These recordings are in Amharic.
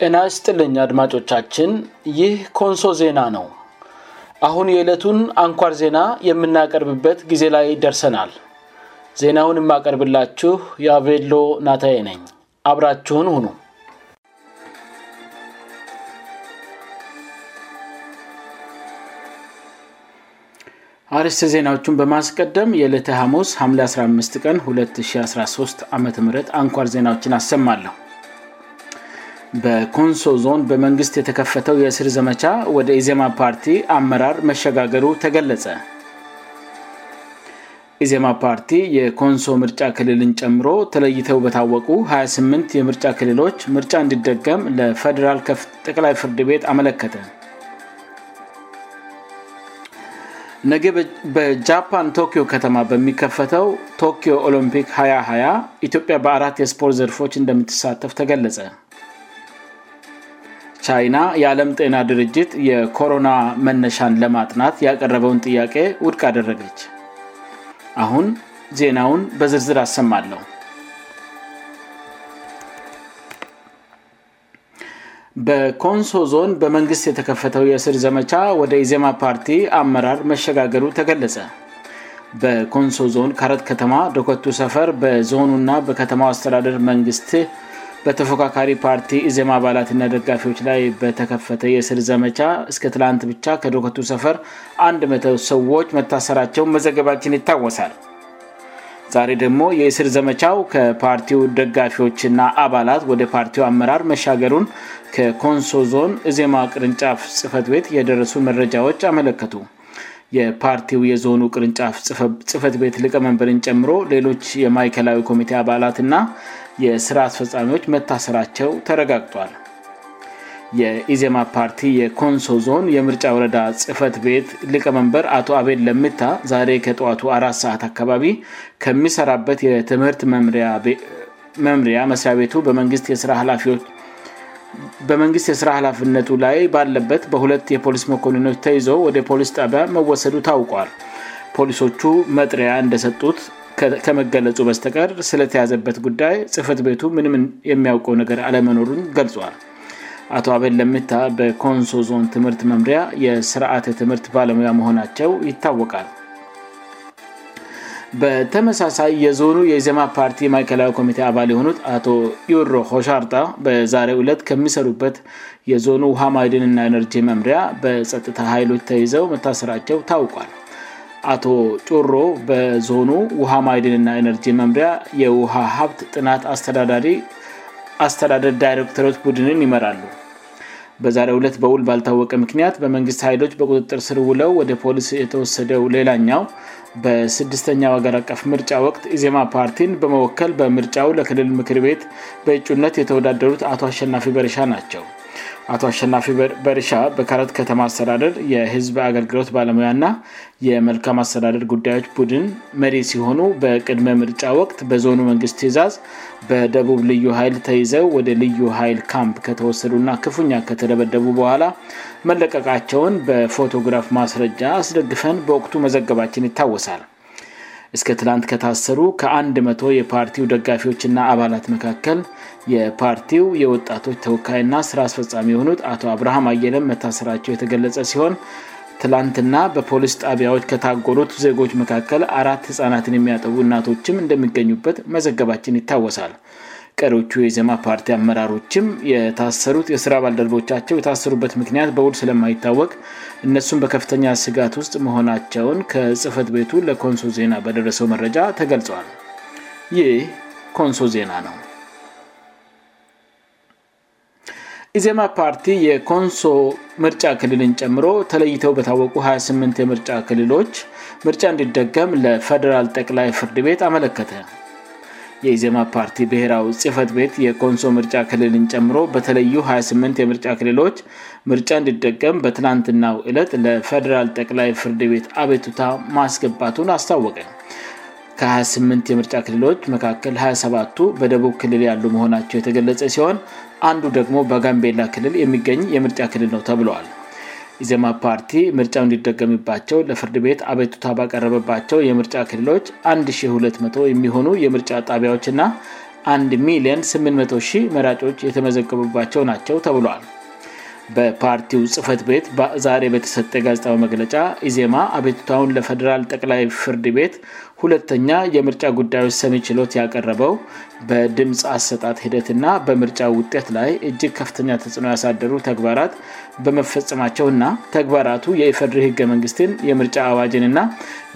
የናስ ጥልኝ አድማጮቻችን ይህ ኮንሶ ዜና ነው አሁን የዕለቱን አንኳር ዜና የምናቀርብበት ጊዜ ላይ ደርሰናል ዜናውን የማቀርብላችሁ የአቬሎ ናታዬ ነኝ አብራችሁን ሁኑ አርስ ዜናዎቹን በማስቀደም የዕለተ ሐሞስ ሐም 15 ቀን 2013 ዓም አንኳር ዜናዎችን አሰማለሁ በኮንሶ ዞን በመንግስት የተከፈተው የእስር ዘመቻ ወደ ኢዜማ ፓርቲ አመራር መሸጋገሩ ተገለጸ ኢዜማ ፓርቲ የኮንሶ ምርጫ ክልልን ጨምሮ ተለይተው በታወቁ 28 የምርጫ ክልሎች ምርጫ እንዲደገም ለፌደራል ከፍት ጠቅላይ ፍርድ ቤት አመለከተ ነገ በጃፓን ቶክዮ ከተማ በሚከፈተው ቶኪዮ ኦሎምፒክ 2020 ኢትዮጵያ በአራት የስፖርት ዘርፎች እንደሚትሳተፍ ተገለጸ ቻይና የዓለም ጤና ድርጅት የኮሮና መነሻን ለማጥናት ያቀረበውን ጥያቄ ውድቅ አደረገች አሁን ዜናውን በዝርዝር አሰማለሁ በኮንሶ ዞን በመንግሥት የተከፈተው የእስር ዘመቻ ወደ ኢዜማ ፓርቲ አመራር መሸጋገሩ ተገለጸ በኮንሶ ዞን ካረት ከተማ ደኮቱ ሰፈር በዞኑና በከተማው አስተዳደር መንግስት በተፎካካሪ ፓርቲ ዜማ አባላትና ደጋፊዎች ላይ በተከፈተ የእስር ዘመቻ እስከ ትላንት ብቻ ከዶከቱ ሰፈር 100 ሰዎች መታሰራቸውን መዘገባችን ይታወሳል ዛሬ ደግሞ የእስር ዘመቻው ከፓርቲው ደጋፊዎችና አባላት ወደ ፓርቲ አመራር መሻገሩን ከኮንሶ ዞን ዜማ ቅርንጫፍ ጽፈት ቤት የደረሱ መረጃዎች አመለከቱ የፓርቲው የዞኑ ቅርንጫፍ ጽህፈት ቤት ሊቀመንበርን ጨምሮ ሌሎች የማይከላዊ ኮሚ አባላትና የስራ አስፈፃሚዎች መታሰራቸው ተረጋግጧል የኢዜማ ፓርቲ የኮንሶ ዞን የምርጫ ወረዳ ጽህፈት ቤት ልቀመንበር አቶ አቤል ለሚታ ዛሬ ከጠዋቱ አራት ሰዓት አካባቢ ከሚሰራበት የትምህርት መምሪያ መስሪያ ቤቱ በመንግስት የስራ ሀላፊነቱ ላይ ባለበት በሁለት የፖሊስ መኮንዎች ተይዘ ወደ ፖሊስ ጣቢያ መወሰዱ ታውቋል ፖሊሶቹ መጥሪያ እንደሰጡት ከመገለጹ በስተቀር ስለተያዘበት ጉዳይ ጽፍት ቤቱ ምንም የሚያውቀው ነገር አለመኖሩን ገልጿል አቶ አበል ለምታ በኮንሶ ዞን ትምህርት መምሪያ የስርአት ትምህርት ባለሙያ መሆናቸው ይታወቃል በተመሳሳይ የዞኑ የዜማ ፓርቲ ማይከላዊ ኮሚቴ አባል የሆኑት አቶ ዩሮ ሆሻርጣ በዛሬው ዕለት ከሚሰሩበት የዞኑ ውሃማድን ና ኤነርጂ መምሪያ በጸጥታ ሀይሎች ተይዘው መታሰራቸው ታውቋል አቶ ጩሮ በዞኑ ውሃ ማይድንና ኤነርጂ መምሪያ የውሃ ሀብት ጥናት አስተዳዳሪ አስተዳደር ዳይሬክተሮች ቡድንን ይመራሉ በዛሬ ሁለት በውል ባልታወቀ ምክንያት በመንግሥት ኃይሎች በቁጥጥር ስር ውለው ወደ ፖሊስ የተወሰደው ሌላኛው በስድስተኛው አገር አቀፍ ምርጫ ወቅት ኢዜማ ፓርቲን በመወከል በምርጫው ለክልል ምክር ቤት በእጩነት የተወዳደሩት አቶ አሸናፊ በረሻ ናቸው አቶ አሸናፊ በርሻ በካረት ከተማ አስተዳደር የህዝብ አገልግሎት ባለሙያና የመልካም አስተዳደር ጉዳዮች ቡድን መሪ ሲሆኑ በቅድመ ምርጫ ወቅት በዞኑ መንግስት ትእዛዝ በደቡብ ልዩ ኃይል ተይዘው ወደ ልዩ ሀይል ካምፕ ከተወሰዱእና ክፉኛ ከተደበደቡ በኋላ መለቀቃቸውን በፎቶግራፍ ማስረጃ አስደግፈን በወቅቱ መዘገባችን ይታወሳል እስከ ትላንት ከታሰሩ ከ1ድ 00 የፓርቲው ደጋፊዎችና አባላት መካከል የፓርቲው የወጣቶች ተወካይና ሥራ አስፈጻሚ የሆኑት አቶ አብርሃም አየለም መታሰራቸው የተገለጸ ሲሆን ትላንትና በፖሊስ ጣቢያዎች ከታጎሩት ዜጎች መካከል አራት ሕፃናትን የሚያጠቡ እናቶችም እንደሚገኙበት መዘገባችን ይታወሳል ቀሪዎቹ የኢዜማ ፓርቲ አመራሮችም የታሰሩት የስራ ባልደረቦቻቸው የታሰሩበት ምክንያት በውድ ስለማይታወቅ እነሱም በከፍተኛ ስጋት ውስጥ መሆናቸውን ከጽህፈት ቤቱ ለኮንሶ ዜና በደረሰው መረጃ ተገልጿዋል ይህ ኮንሶ ዜና ነው ኢዜማ ፓርቲ የኮንሶ ምርጫ ክልልን ጨምሮ ተለይተው በታወቁ 28 የምርጫ ክልሎች ምርጫ እንዲደገም ለፈደራል ጠቅላይ ፍርድ ቤት አመለከተ የኢዜማ ፓርቲ ብሔራዊ ጽህፈት ቤት የኮንሶ ምርጫ ክልልን ጨምሮ በተለዩ 28 የምርጫ ክልሎች ምርጫ እንዲደቀም በትናንትናው እለት ለፌደራል ጠቅላይ ፍርድ ቤት አቤቱታ ማስገባቱን አስታወቀ ከ28 የምርጫ ክልሎች መካከል 27ቱ በደቡብ ክልል ያሉ መሆናቸው የተገለጸ ሲሆን አንዱ ደግሞ በጋንቤላ ክልል የሚገኝ የምርጫ ክልል ነው ተብለዋል ኢዘማ ፓርቲ ምርጫው እንዲደገምባቸው ለፍርድ ቤት አቤቱታ ባቀረበባቸው የምርጫ ክልሎች 1200 የሚሆኑ የምርጫ ጣቢያዎች ና 1 ሚሊን80 መራጮች የተመዘገቡባቸው ናቸው ተብሏል በፓርቲው ጽህፈት ቤት ዛሬ በተሰጠ ጋዜጣዊ መግለጫ ኢዜማ አቤቱታውን ለፌደራል ጠቅላይ ፍርድ ቤት ሁለተኛ የምርጫ ጉዳዮች ሰሜ ችሎት ያቀረበው በድምፅ አሰጣት ሂደትእና በምርጫ ውጤት ላይ እጅግ ከፍተኛ ተጽዕኖ ያሳደሩ ተግባራት በመፈጸማቸው ና ተግባራቱ የኢፈርድሪ ህገ መንግስትን የምርጫ አዋጅንና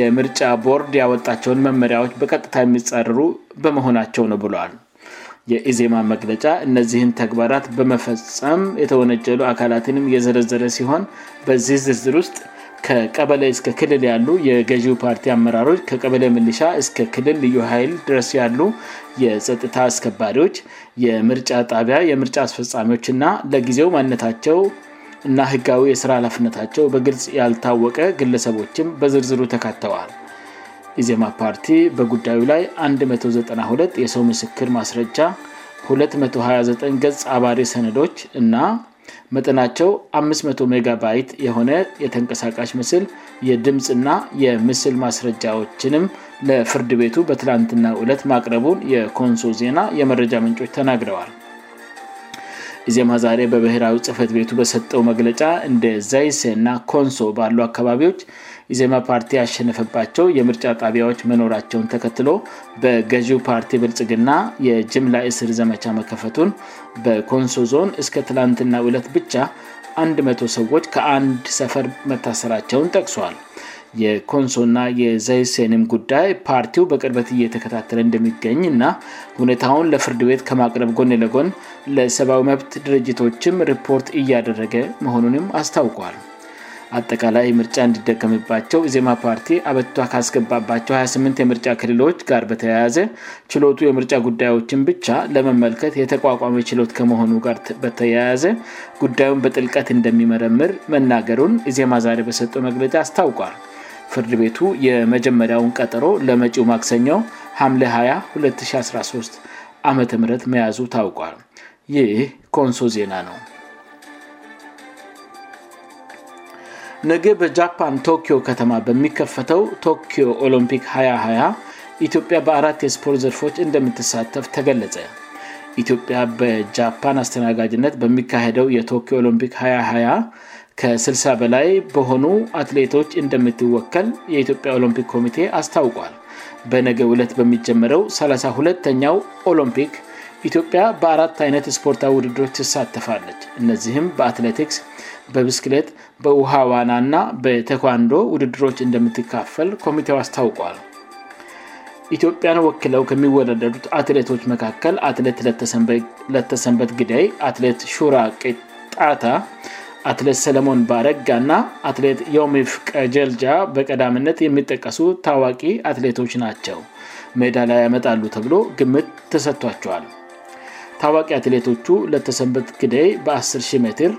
የምርጫ ቦርድ ያወጣቸውን መመሪያዎች በቀጥታ የሚጻርሩ በመሆናቸው ነው ብለል የኢዜማ መግለጫ እነዚህን ተግባራት በመፈፀም የተወነጀሉ አካላትንም እየዘረዘረ ሲሆን በዚህ ዝርዝር ውስጥ ቀበለ እስከ ክልል ያሉ የገዢው ፓርቲ አመራሮች ከቀበለ ምልሻ እስከ ክልል ልዩ ኃይል ድረስ ያሉ የፀጥታ አስከባሪዎች የምርጫ ጣቢያ የምርጫ አስፈፃሚዎች እና ለጊዜው ማንነታቸው እና ህጋዊ የስራ አላፍነታቸው በግልጽ ያልታወቀ ግለሰቦችም በዝርዝሩ ተካተዋል ኢዜማ ፓርቲ በጉዳዩ ላይ 192 የሰው ምስክር ማስረጃ 229 ገጽ አባሪ ሰነዶች እና መጠናቸው 50 ሜጋባይት የሆነ የተንቀሳቃሽ ምስል የድምፅና የምስል ማስረጃዎችንም ለፍርድ ቤቱ በትላንትና ዕለት ማቅረቡን የኮንሶ ዜና የመረጃ ምንጮች ተናግረዋል ኢዜማ ዛሬ በብሔራዊ ጽህፈት ቤቱ በሰጠው መግለጫ እንደ ዘይሴ እና ኮንሶ ባሉ አካባቢዎች ኢዜማ ፓርቲ ያሸነፈባቸው የምርጫ ጣቢያዎች መኖራቸውን ተከትሎ በገዢው ፓርቲ ብልጽግና የጅምላ እስር ዘመቻ መከፈቱን በኮንሶ ዞን እስከ ትላንትና ውለት ብቻ 1ንድ00 ሰዎች ከአንድ ሰፈር መታሰራቸውን ጠቅሷል የኮንሶ እና የዘይሴኒም ጉዳይ ፓርቲው በቅርበት እየተከታተለ እንደሚገኝ እና ሁኔታውን ለፍርድ ቤት ከማቅረብ ጎን የለጎን ለሰብዊ መብት ድርጅቶችም ሪፖርት እያደረገ መሆኑንም አስታውቋል አጠቃላይ ምርጫ እንዲደቀምባቸው ኢዜማ ፓርቲ አበትቷ ካስገባባቸው 28 የምርጫ ክልሎች ጋር በተያያዘ ችሎቱ የምርጫ ጉዳዮችን ብቻ ለመመልከት የተቋቋሚ ችሎት ከመሆኑ ጋር በተያያዘ ጉዳዩን በጥልቀት እንደሚመረምር መናገሩን ኢዜማ ዛሬ በሰጠ መግለጫ አስታውቋል ፍርድ ቤቱ የመጀመሪያውን ቀጠሮ ለመጪው ማክሰኘው ሀምሌ 2213 ዓ ም መያዙ ታውቋል ይህ ኮንሶ ዜና ነው ነገ በጃፓን ቶኪዮ ከተማ በሚከፈተው ቶኪዮ ኦሎምፒክ 2ያ20 ኢትዮጵያ በአራት የስፖርት ዘርፎች እንደምትሳተፍ ተገለጸ ኢትዮጵያ በጃፓን አስተናጋጅነት በሚካሄደው የቶኪዮ ኦሎምፒክ 220 ከ60 በላይ በሆኑ አትሌቶች እንደምትወከል የኢትዮጵያ ኦሎምፒክ ኮሚቴ አስታውቋል በነገ ዕለት በሚጀመረው 32ለተኛው ኦሎምፒክ ኢትዮጵያ በአራት አይነት ስፖርታዊ ውድዶች ትሳተፋለች እነዚህም በአትሌቲክስ በብስክሌት በውሃዋና እና በተኳንዶ ውድድሮች እንደምትካፈል ኮሚቴው አስታውቋል ኢትዮጵያን ወክለው ከሚወለደዱት አትሌቶች መካከል አትሌት ለተሰንበት ግዳይ አትሌት ሹራጣታ አትሌት ሰለሞን ባረጋእና አትሌት የሚፍ ቀጀልጃ በቀዳምነት የሚጠቀሱ ታዋቂ አትሌቶች ናቸው ሜዳ ላይ ያመጣሉ ተብሎ ግምት ተሰጥቷቸዋል ታዋቂ አትሌቶቹ ለተሰንበት ጊዳይ በ1000 ሜትር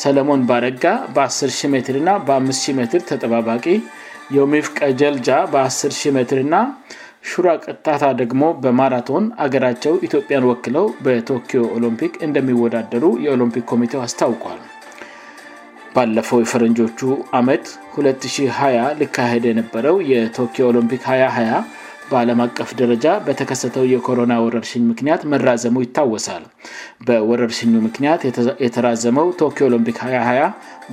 ሰለሞን ባረጋ በ10 ሜትር ና በ50 ሜትር ተጠባባቂ የሚፍቀ ጀልጃ በ100 ሜትር ና ሹራ ቅጣታ ደግሞ በማራቶን ሀገራቸው ኢትዮጵያን ወክለው በቶኪዮ ኦሎምፒክ እንደሚወዳደሩ የኦሎምፒክ ኮሚቴው አስታውቋል ባለፈው የፈረንጆቹ አመት 2020 ልካሄደ የነበረው የቶኪዮ ኦሎምፒክ 2020 በአለም አቀፍ ደረጃ በተከሰተው የኮሮና ወረርሽኝ ምክንያት መራዘሙ ይታወሳል በወረርሽኙ ምክንያት የተራዘመው ቶኪዮ ኦሎምፒክ ሀያ20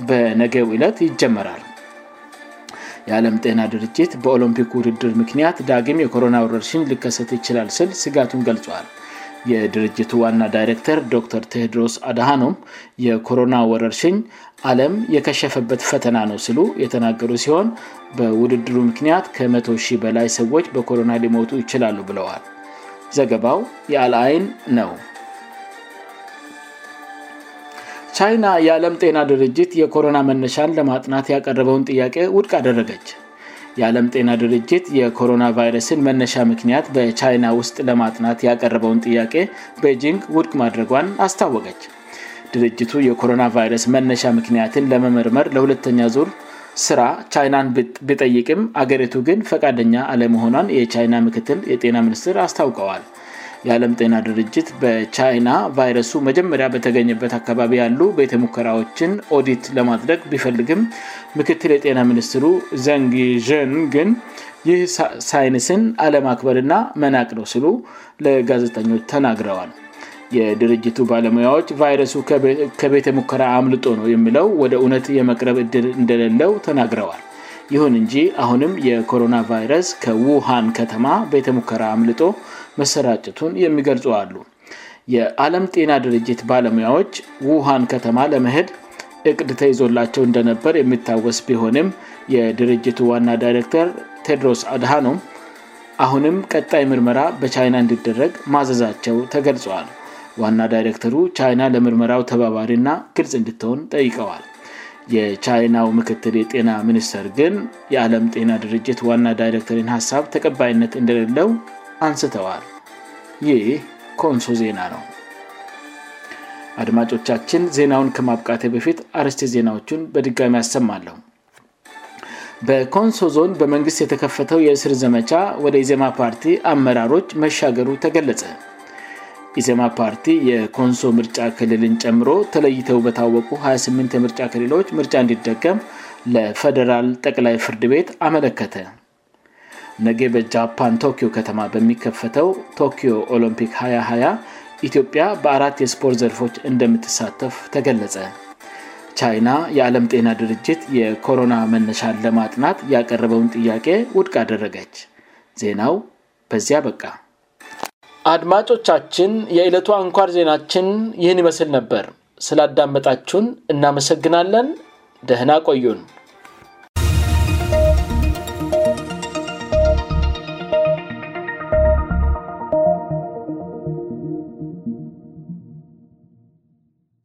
በነገው ዕለት ይጀመራል የዓለም ጤና ድርጅት በኦሎምፒክ ውድድር ምክንያት ዳግም የኮሮና ወረርሽኝ ልከሰት ይችላል ስል ስጋቱን ገልጿል የድርጅቱ ዋና ዳይሬክተር ዶክተር ቴድሮስ አድሃኖም የኮሮና ወረርሽኝ አለም የከሸፈበት ፈተና ነው ስሉ የተናገሩ ሲሆን በውድድሩ ምክንያት ከ100 በላይ ሰዎች በኮሮና ሊሞጡ ይችላሉ ብለዋል ዘገባው የአልአይን ነው ቻይና የአለም ጤና ድርጅት የኮሮና መነሻን ለማጥናት ያቀረበውን ጥያቄ ውድቅ አደረገች የዓለም ጤና ድርጅት የኮሮና ቫይረስን መነሻ ምክንያት በቻይና ውስጥ ለማጥናት ያቀረበውን ጥያቄ ቤጂንግ ውድቅ ማድረጓን አስታወቀች ድርጅቱ የኮሮና ቫይረስ መነሻ ምክንያትን ለመመርመር ለሁለተኛ ዙር ስራ ቻይናን ቢጠይቅም ሀገሪቱ ግን ፈቃደኛ አለመሆኗን የቻይና ምክትል የጤና ሚኒስትር አስታውቀዋል የዓለም ጤና ድርጅት በቻይና ቫይረሱ መጀመሪያ በተገኝበት አካባቢ ያሉ ቤተሙከራዎችን ኦዲት ለማድረግ ቢፈልግም ምክትል የጤና ሚኒስትሩ ዘንግዣን ግን ይህ ሳይንስን አለማክበር ና መናቅ ነው ሲሉ ለጋዜጠኞች ተናግረዋል የድርጅቱ ባለሙያዎች ቫይረሱ ከቤተ ሙከራ አምልጦ ነው የሚለው ወደ እውነት የመቅረብ እድር እንደሌለው ተናግረዋል ይሁን እንጂ አሁንም የኮሮና ቫይረስ ከዉሃን ከተማ ቤተ ሙከራ አምልጦ መሰራጨቱን የሚገልጸዋሉ የአለም ጤና ድርጅት ባለሙያዎች ውሃን ከተማ ለመድ እቅድ ተይዞላቸው እንደነበር የሚታወስ ቢሆንም የድርጅቱ ዋና ዳይረክተር ቴድሮስ አድሃ ኖ አሁንም ቀጣይ ምርመራ በቻይና እንድደረግ ማዘዛቸው ተገልጿዋል ዋና ዳይረክተሩ ቻይና ለምርመራው ተባባሪ ና ግልጽ እንድትሆን ጠይቀዋል የቻይናው ምክትል የጤና ሚኒስተር ግን የአለም ጤና ድርጅት ዋና ዳይሬክተሪን ሀሳብ ተቀባይነት እንደሌለው አንስተዋል ይህ ኮንሶ ዜና ነው አድማጮቻችን ዜናውን ከማብቃቴ በፊት አርስቴ ዜናዎቹን በድጋሚ አሰማለሁ በኮንሶ ዞን በመንግስት የተከፈተው የእስር ዘመቻ ወደ ኢዜማ ፓርቲ አመራሮች መሻገሩ ተገለጸ ኢዜማ ፓርቲ የኮንሶ ምርጫ ክልልን ጨምሮ ተለይተው በታወቁ 28 የምርጫ ክልሎች ምርጫ እንዲደቀም ለፈደራል ጠቅላይ ፍርድ ቤት አመለከተ ነጌ በጃፓን ቶኪዮ ከተማ በሚከፈተው ቶኪዮ ኦሎምፒክ 2ያ20 ኢትዮጵያ በአራት የስፖርት ዘርፎች እንደምትሳተፍ ተገለጸ ቻይና የዓለም ጤና ድርጅት የኮሮና መነሻ ለማጥናት ያቀረበውን ጥያቄ ውድቅ አደረገች ዜናው በዚያ በቃ አድማጮቻችን የዕለቱ አንኳር ዜናችን ይህን ይመስል ነበር ስላዳመጣችሁን እናመሰግናለን ደህና ቆዩን